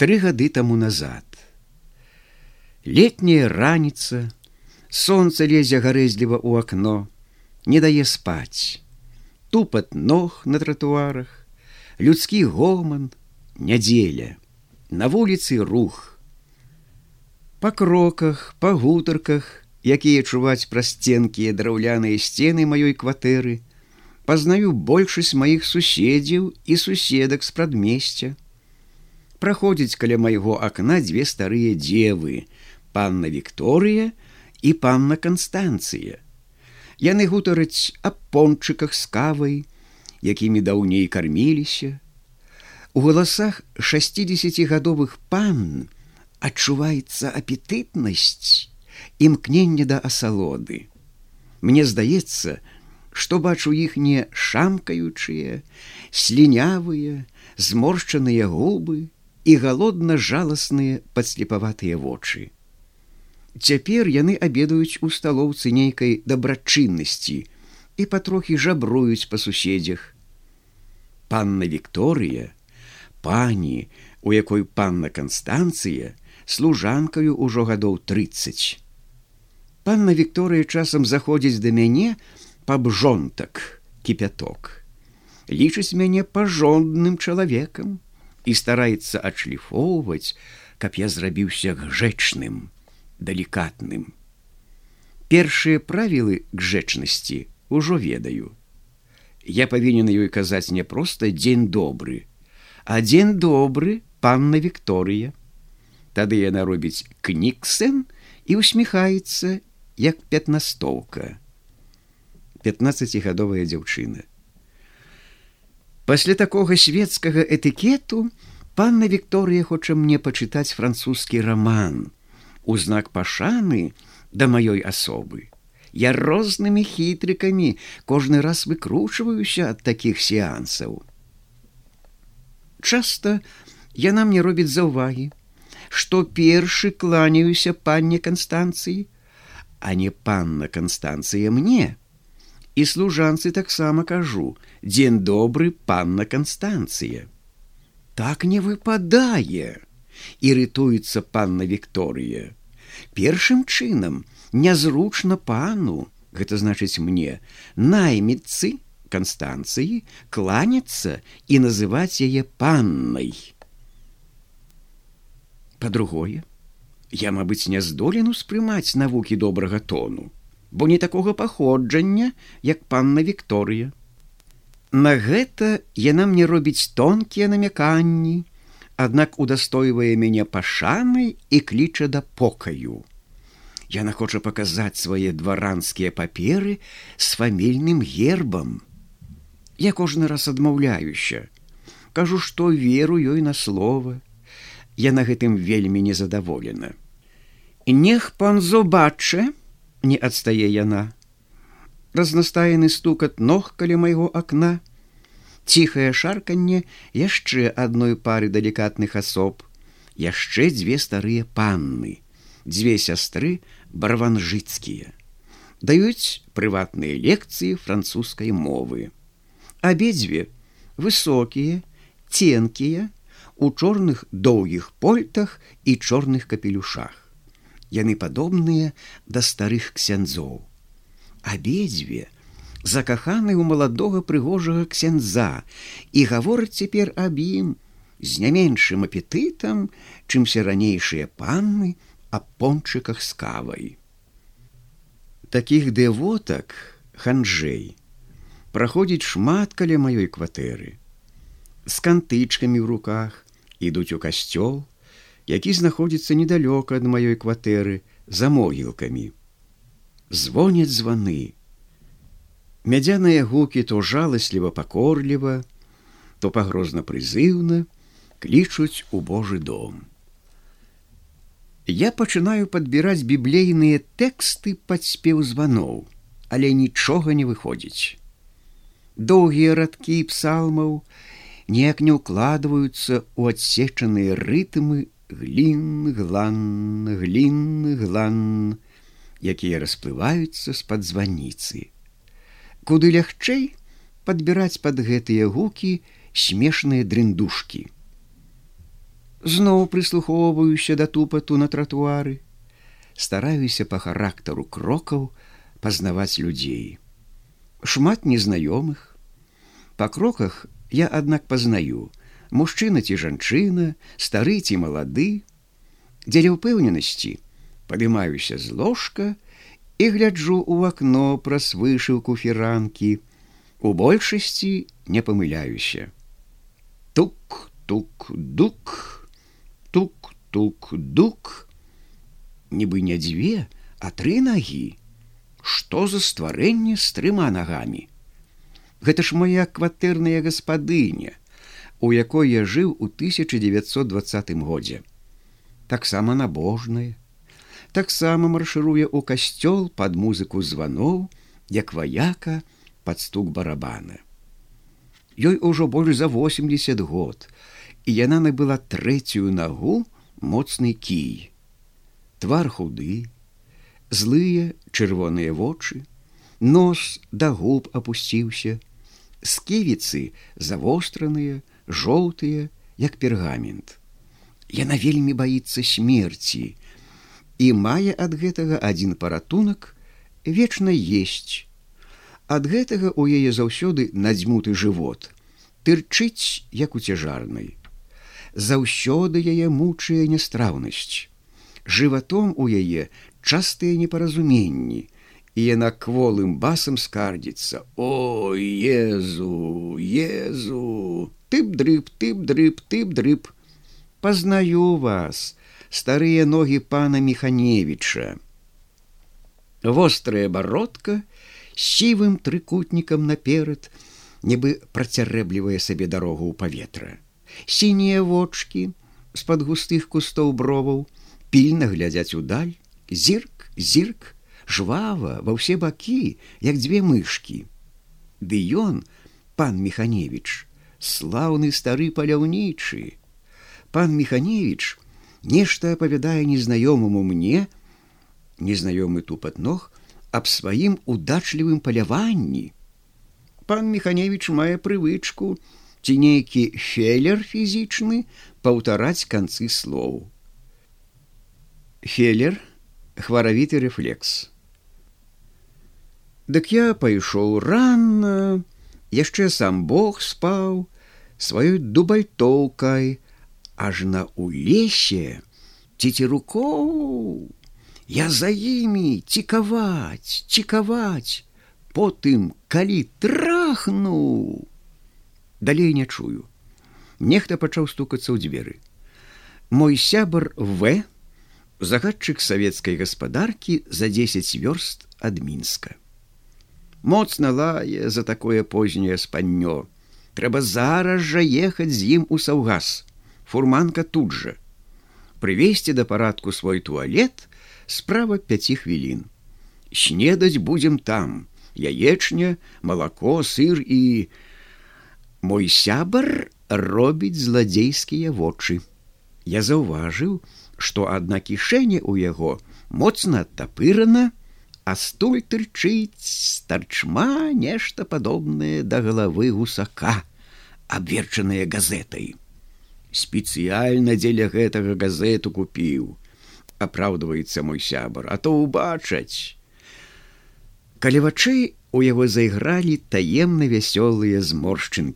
Тры гады таму назад. Летняя раніца, Сонца лезе гарэзліва ў акно, не дае спаць. Тупат ног на тратуарах, людскі гоман, нядзеля, на вуліцы рух. Па кроках, па гутарках, якія чуваць праз сценкія драўляныя сцены маёй кватэры, пазнаю большасць маіх суседзяў і суседак з прадмесця. Праходзіць каля майго акна дзве старыя дзевы, панна Вікторыя, і панна Канстанцыя. Яны гутараць аб пончыках з кавай, якімі даўней карміліся. У галасах 60гадовых пан адчуваецца апетытнасць імкнення да асалоды. Мне здаецца, што бачу іх не шамкаючыя, слінявыя, зморшчаныя губы і галодна жаласныя падслепаватыя вочы. Цяпер яны абедаюць у сталоўцы нейкай дабрачыннасці і патрохі жабруюць па суседзях. Панна Вікторыя, пані, у якой панна Канстанцыя служанкаю ўжо гадоў 30. Панна Вікторыя часам заходзіць да мяне паб жонтак кіпяток. Лічыць мяне пажонным чалавекам і стараецца адшліфоўваць, каб я зрабіўся гжэчным далікатным. Першыя правілы гжэчнасці ўжо ведаю. Я павінен ёй казаць не проста дзень добры, а дзень добры панна Вікторыя. Тады яна робіць кнігсэн і усміхаецца як пятнастоўка. 15гадовая дзяўчына. Пасля такога свецкага этыкету панна Вікторыя хоча мне пачытаць французскі роман у знак пашаны да маёй асобы. Я рознымі хітрыкамі кожны раз выкручваюся ад такіх сеансаў. Часта яна мне робіць заўвагі, што першы кланяюся панне канстанцыі, а не панна Канстанцыя мне. І служанцы таксама кажу: дзень добры панна Канстанцыя. Так не выпадае ірытуецца панна Вікторыя. Першым чынам нязручна пану, гэта значыць мне, найміцы канстанцыі кланяцца і называць яе паннай. Па-другое, я, мабыць, не здолен успрымаць навукі добрага тону, бо не такога паходжання, як панна Вікторыя. На гэта яна мне робіць тонкія намяканні, аднак удастойвае мяне пашаны і кліча да покаю. Яна хоча паказаць свае дваранскія паперы з фамільным гербам. Я кожны раз адмаўляюся, кажу, што веру ёй на слова. Яна гэтым вельмі незадаволена. Нех пан зобача, не адстае яна. Разнастаены стукат ног каля майго акна, ціхае шарканне яшчэ адной пары далікатных асоб, яшчэ дзве старыя панны, дзве сястры барванжыцкія. Даюць прыватныя лекцыі французскай мовы. Абедзве высокія, ценкія, у чорных доўгіх польтах і чорных капелюшах. Яны падобныя да старых ксяндзоў. Абедзве, закаханы ў маладога прыгожага ксяндза і гавораць цяпер аб ім з не меншым апетытам, чымся ранейшыя панны аб пончыках з кавай. Такіх дэвотак ханжэй праходзіць шмат каля маёй кватэры. З кантычкамі ў руках ідуць у касцёл, які знаходзіцца недалёка ад маёй кватэры за могілкамі. Звоняць званы, Мядзяныя гукі то жаласліва пакорліва, то пагрозна прызыўна клічуць у Божы дом. Я пачынаю падбіраць біблейныя тэксты пад спеў званоў, але нічога не выходзіць. Доўгія радкі псалмаў неяк не ўкладваюцца ў адсечаныя рытмы глін, глан, глін, глан, якія расплываюцца з-пад званіцы куды лягчэй падбіраць пад гэтыя гукі смешныя дрындушкі. зноў прыслухоўваюся да тупату на тратуары, стараюся па характару крокаў пазнаваць людзей. Шмат незнаёмых. Па кроках я, аднак пазнаю, мужчына ці жанчына, стары ці малады, дзеля ўпэўненасці падымаюся з ложка і гляджу ў акно праз вышыўку фіранкі, у большасці не памыляюся. Тук, тук, дук, тук, тук, дук, нібы не дзве, а тры нагі. Што за стварэнне з трыма нагамі? Гэта ж моя кватэрная гаспадыня, у якой я жыў у 1920 годзе. Таксама набожная, таксама маршыруе ў касцёл пад музыку званоў, як ваяка пад стук барабана. Ёй ужо больш за 80 год, і яна набыла трэцюю нагу моцны кій. Твар худы, злыя чырвоныя вочы, нос да губ апусціўся, сківіцы завостраныя, жоўтыя, як пергамент. Яна вельмі баіцца смерці і мае ад гэтага адзін паратунак вечна есть. Ад гэтага у яе заўсёды надзьмуты жывот, тырчыць як у цяжарнай. Заўсёды яе мучае нястраўнасць. Жыватом у яе частыя непаразуменні, і яна кволым басам скардзіцца: О Езу, Езу, ты б дрып, ты б дрып, ты б дрып. Пазнаю вас, старыя ногі пана Механевіча. Вострая бародка сівым трыкутнікам наперад, нібы працярэблівае сабе дарогу ў паветра. Сінія вочки з-пад густых кустоў броваў пільна глядзяць удаль, зірк, зірк, жвава ва ўсе бакі, як дзве мышки. Ды ён, пан Механевич, слаўны стары паляўнічы. Пан Механевич нешта апавядае незнаёмаму мне, незнаёмы тупат ног аб сваім удачлівым паляванні. Пан Механевич мае прывычку, ці нейкі фелер фізічны паўтараць канцы слоў. Фелер хваравіты рэфлекс. Дык я пайшоў рано, яшчэ сам Бог спаў сваёй дубальтоўкай, аж на у лесе ціці рукоў. Я за імі цікаваць, цікаваць, потым, калі трахну, далей не чую. Нехта пачаў стукацца ў дзверы. Мой сябар в загадчык савецкай гаспадаркі за 10 вёрст ад мінска. Моцна лае за такое познее спаннё. Трэба зараз жа ехаць з ім у саўгас. Фурманка тут жа. Прывесці да парадку свой туалет справа 5 хвілін. Снедаць будзем там, яечня, малако, сыр і, Мой сябар робіць зладзейскія вочы. Я заўважыў, што адна кішэня ў яго моцна адтапырана, а стуль тырчыць старчма нешта падобнае да галавы гусака, абверчаная газетай. Спецыяльна дзеля гэтага газету купіў, апраўдваецца мой сябар, а то ўбачаць. Калі вачэй у яго зайгралі таемна вясёлыя зморшчынкі